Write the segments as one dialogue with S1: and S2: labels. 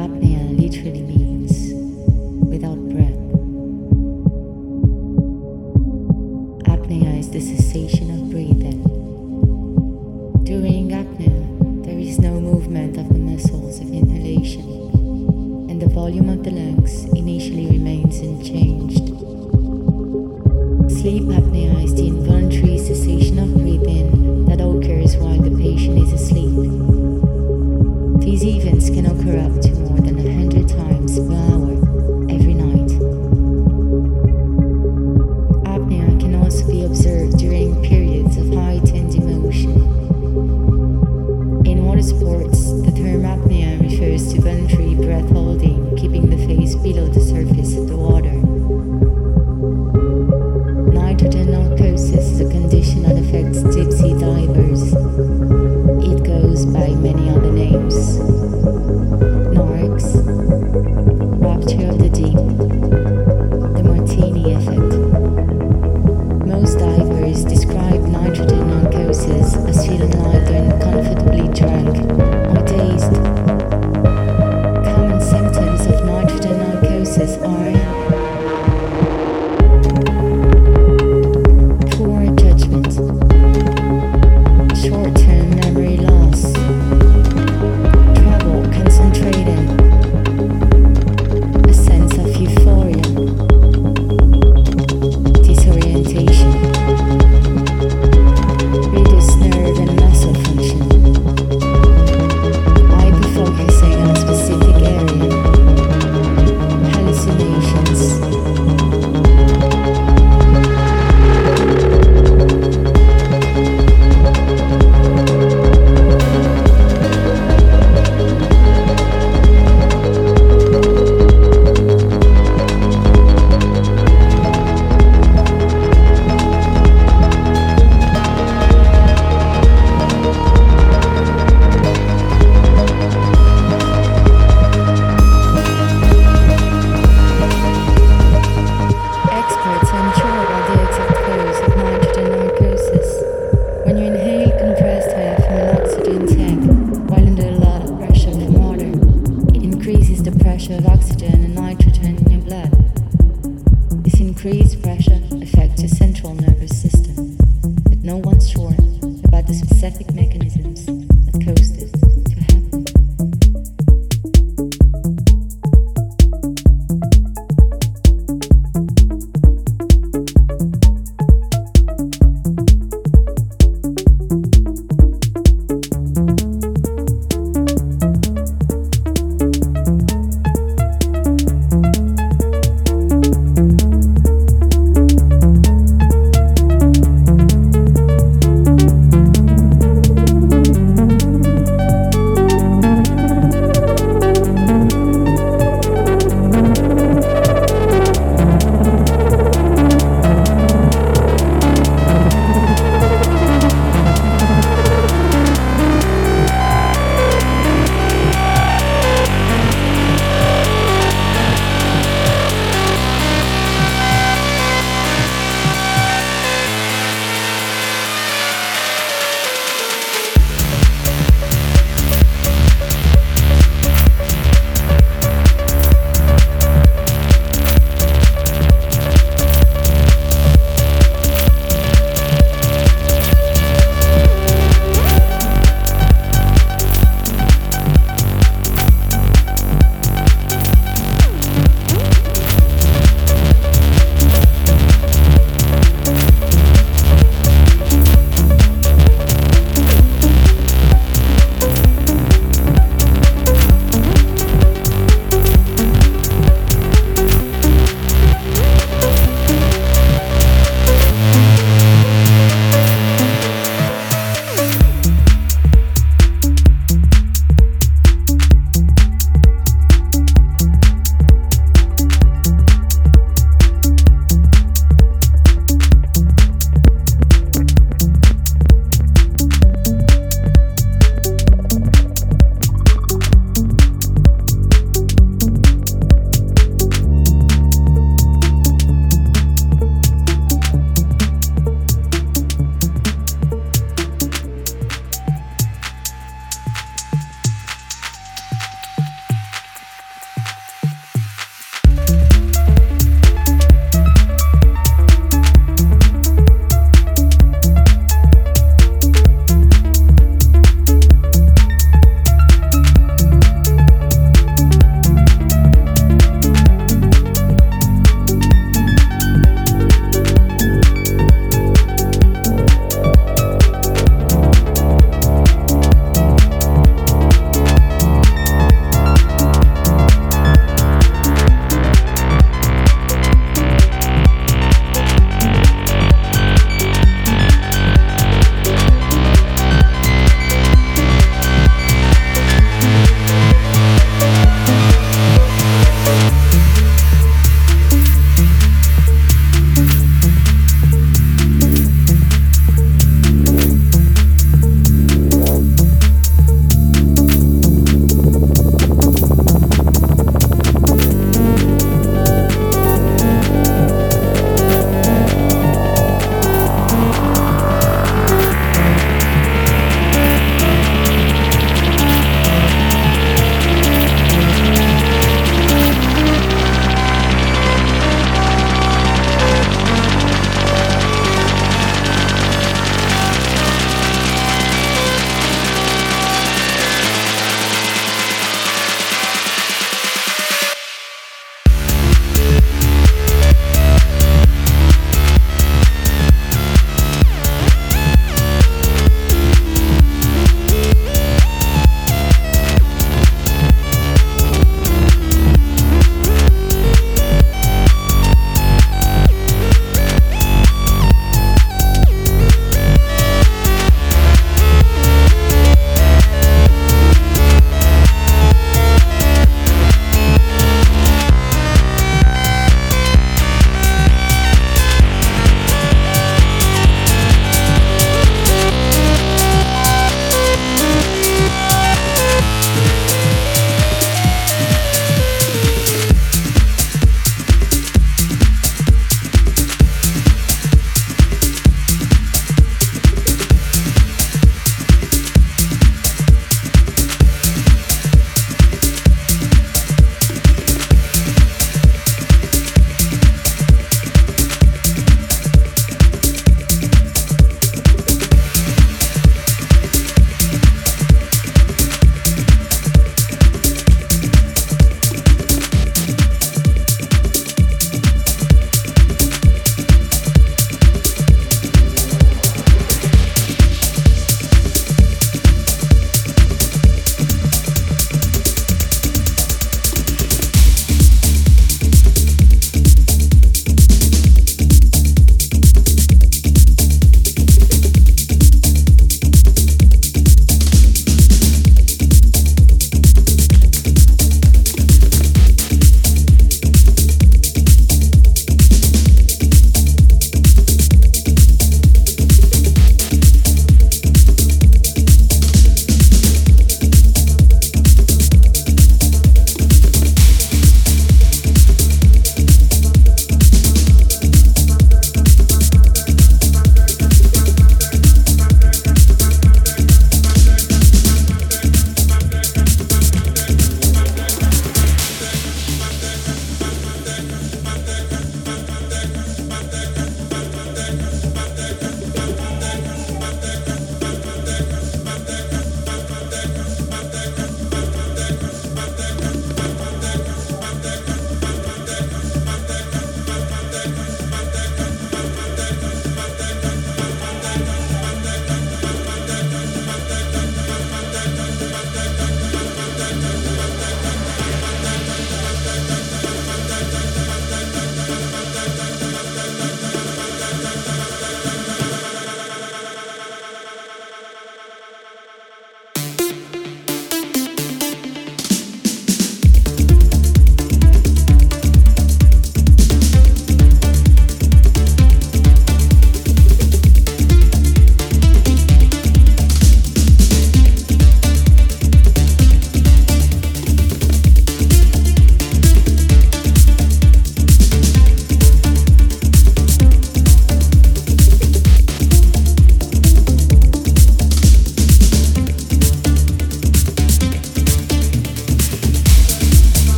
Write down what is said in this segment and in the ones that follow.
S1: apnea literally means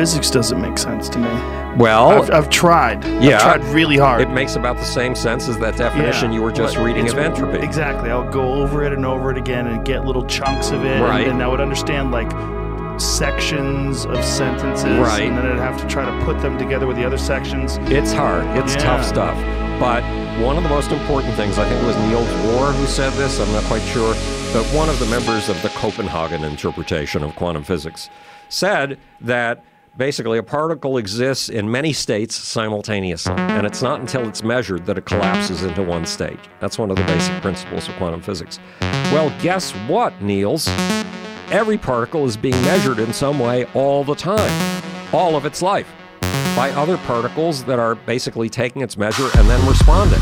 S2: physics doesn't make sense to me.
S3: Well,
S2: I've, I've tried.
S3: yeah.
S2: I've tried really hard.
S3: it makes about the same sense as that definition
S2: Yeah,
S3: you were just reading of entropy.
S2: Exactly. I'll go over it and over it again and get little chunks of it.
S3: Right.
S2: And, and I would understand like sections of sentences.
S3: Right.
S2: And then I'd have to try to put them together with the other sections.
S3: It's hard. It's
S2: Yeah.
S3: tough stuff. But one of the most important things, I think it was Niels Bohr who said this, I'm not quite sure, but one of the members of the Copenhagen interpretation of quantum physics said that basically a particle exists in many states simultaneously. And it's not until it's measured that it collapses into one state. That's one of the basic principles of quantum physics. Well, guess what, Niels? Every particle is being measured in some way all the time, all of its life, by other particles that are basically taking its measure and then responding.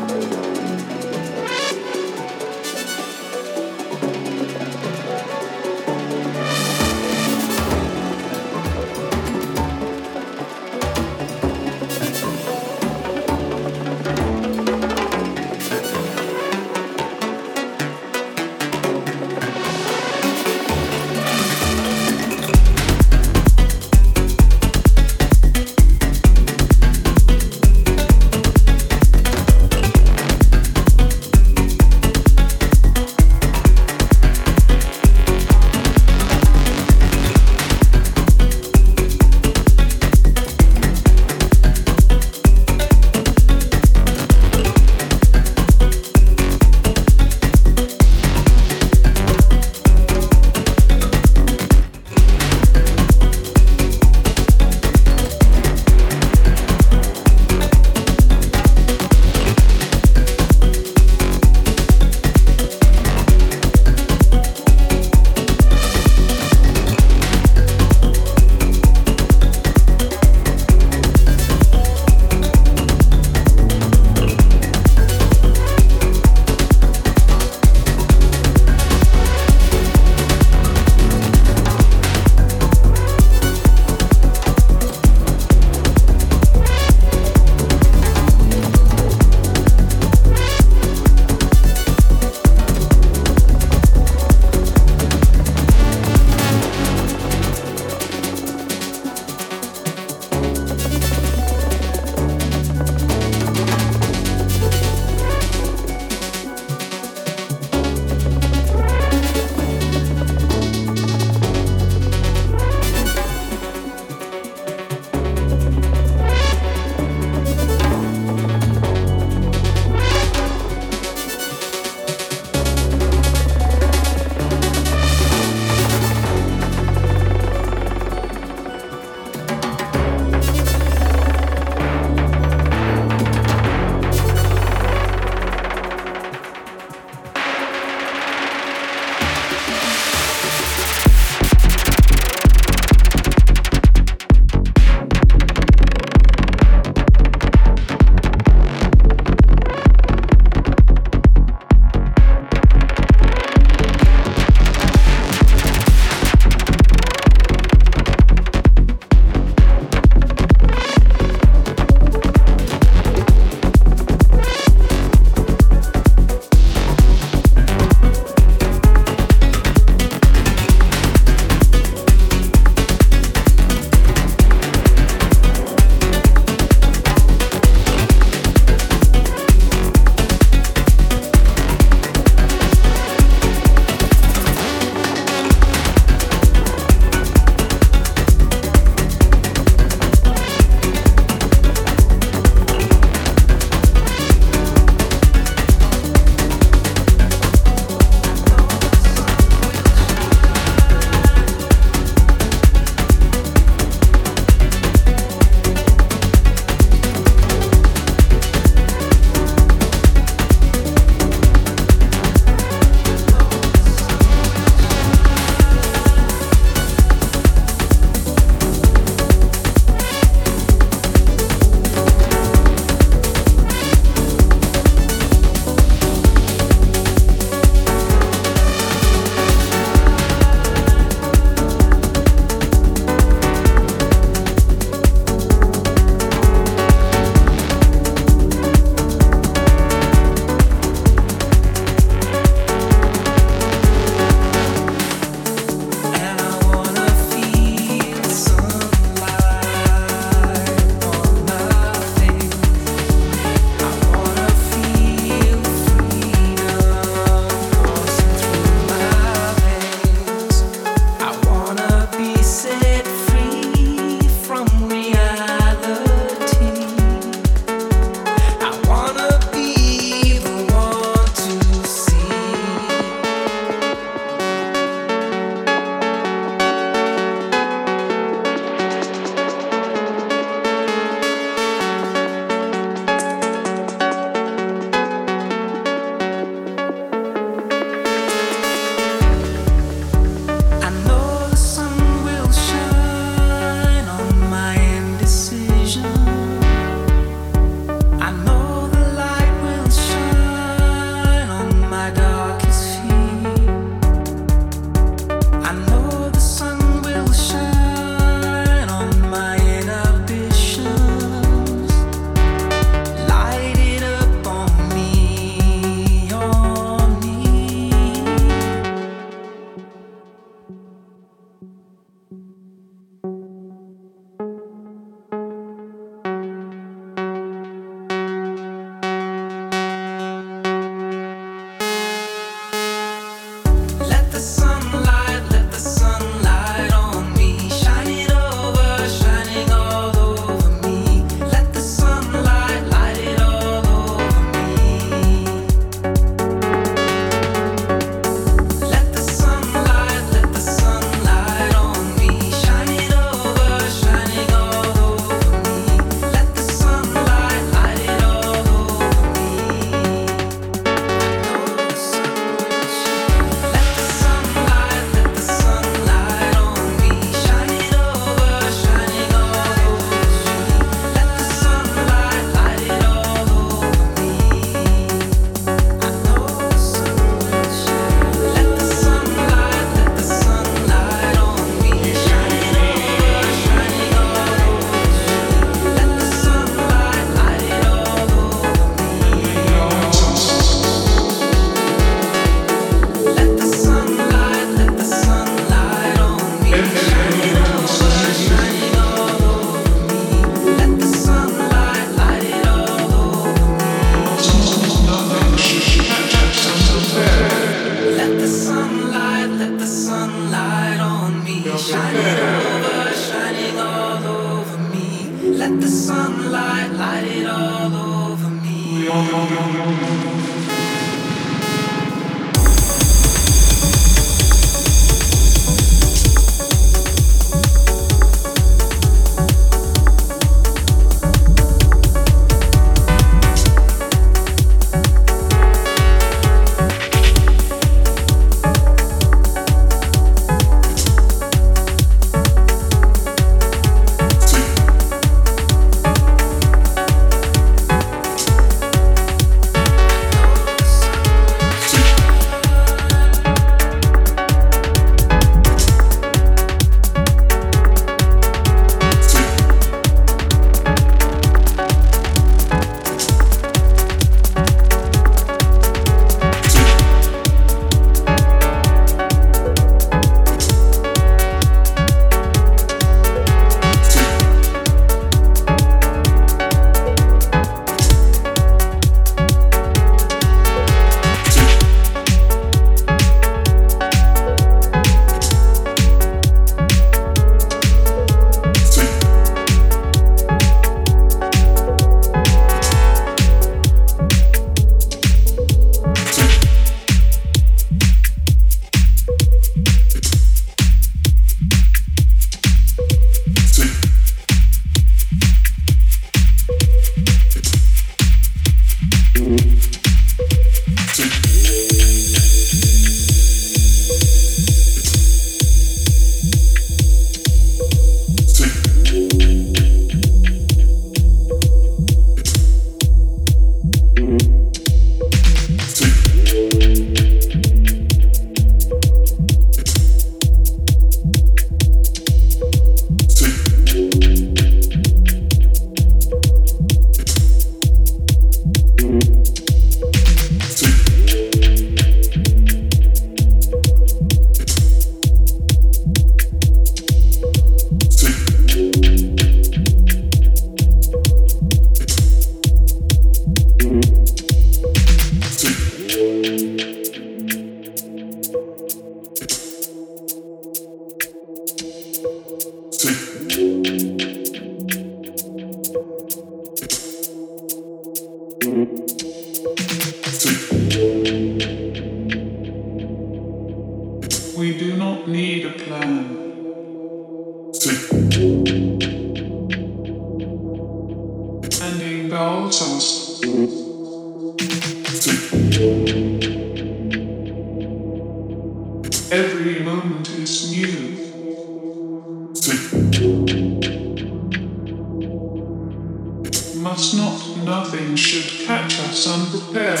S4: Must not, nothing should catch us unprepared.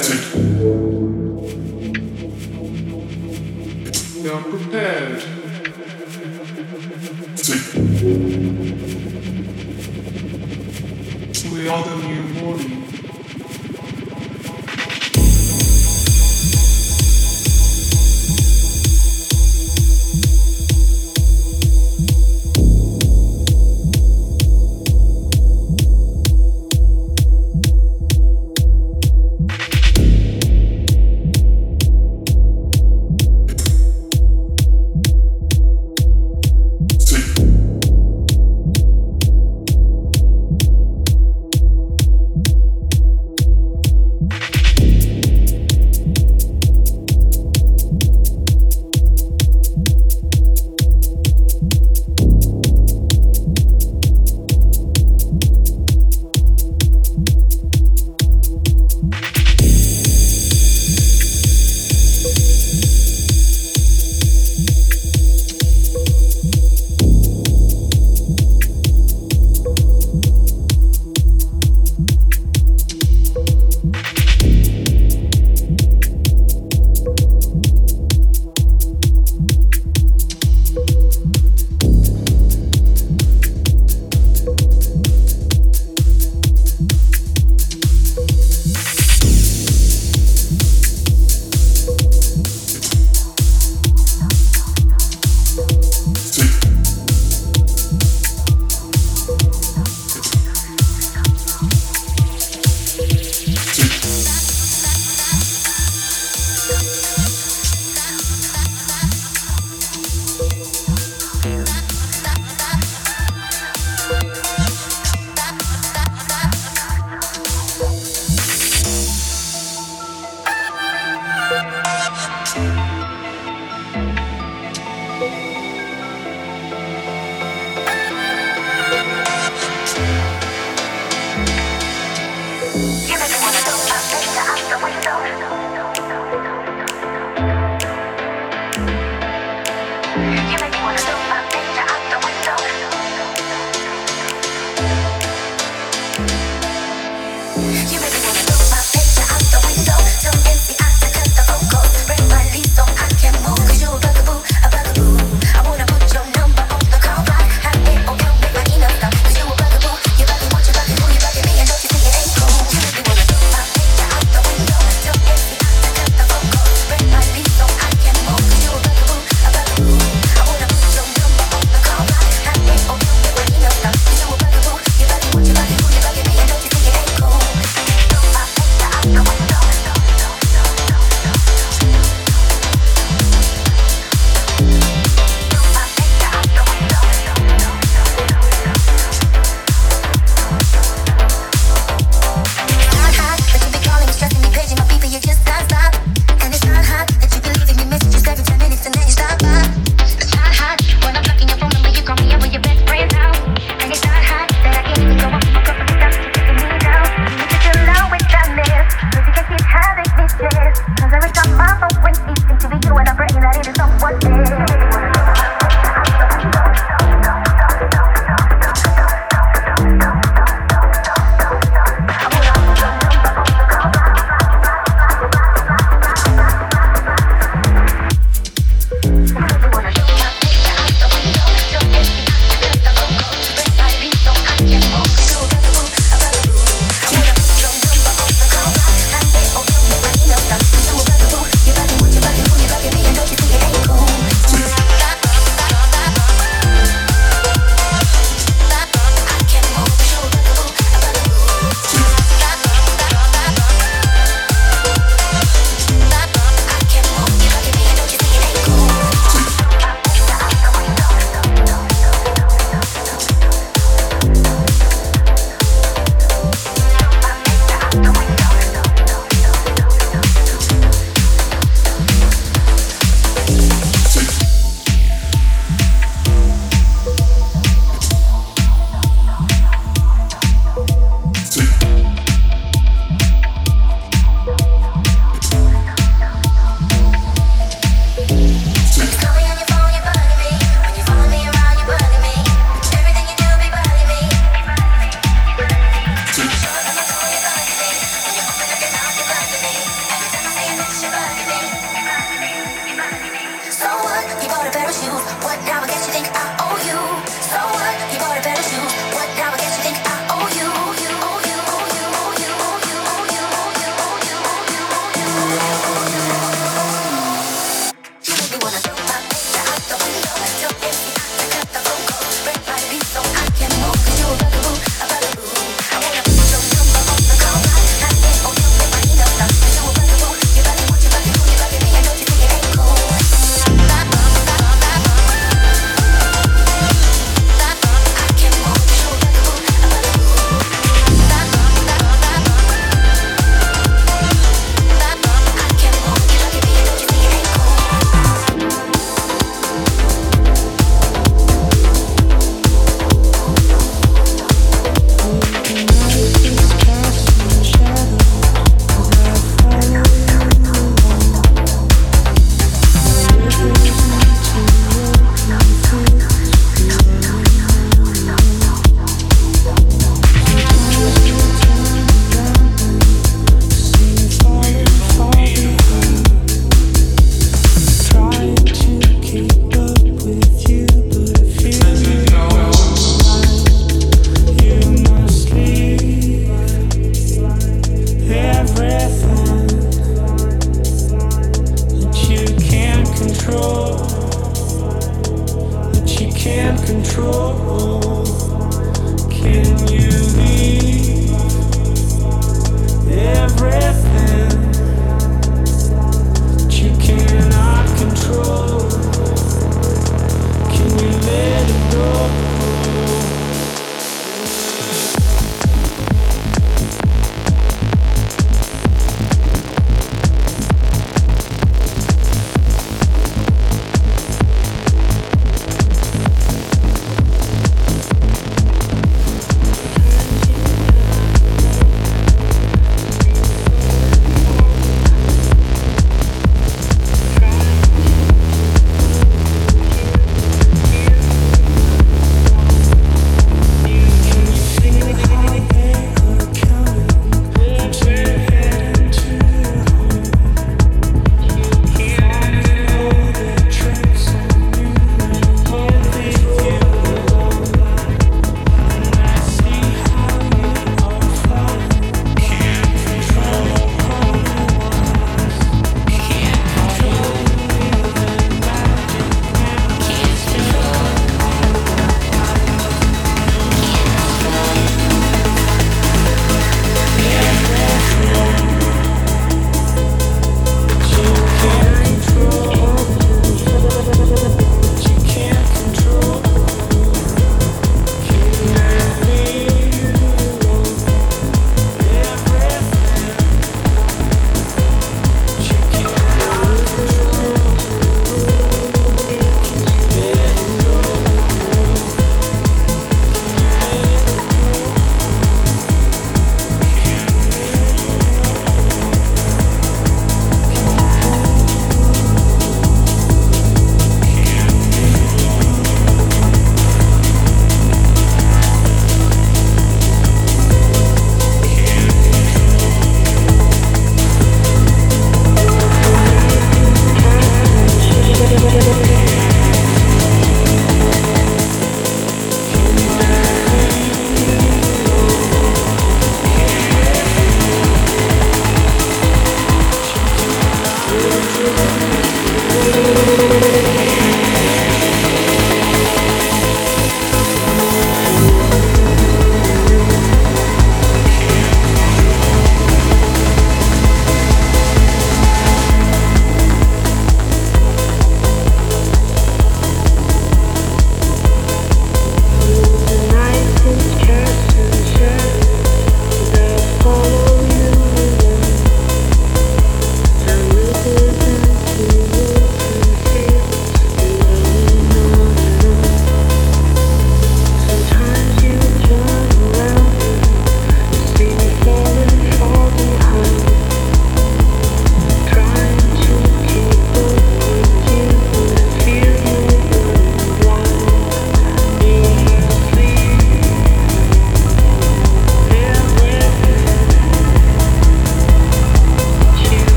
S4: We are prepared. We are the new morning.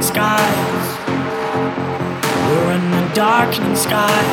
S5: Darkening skies. We're in the darkening skies.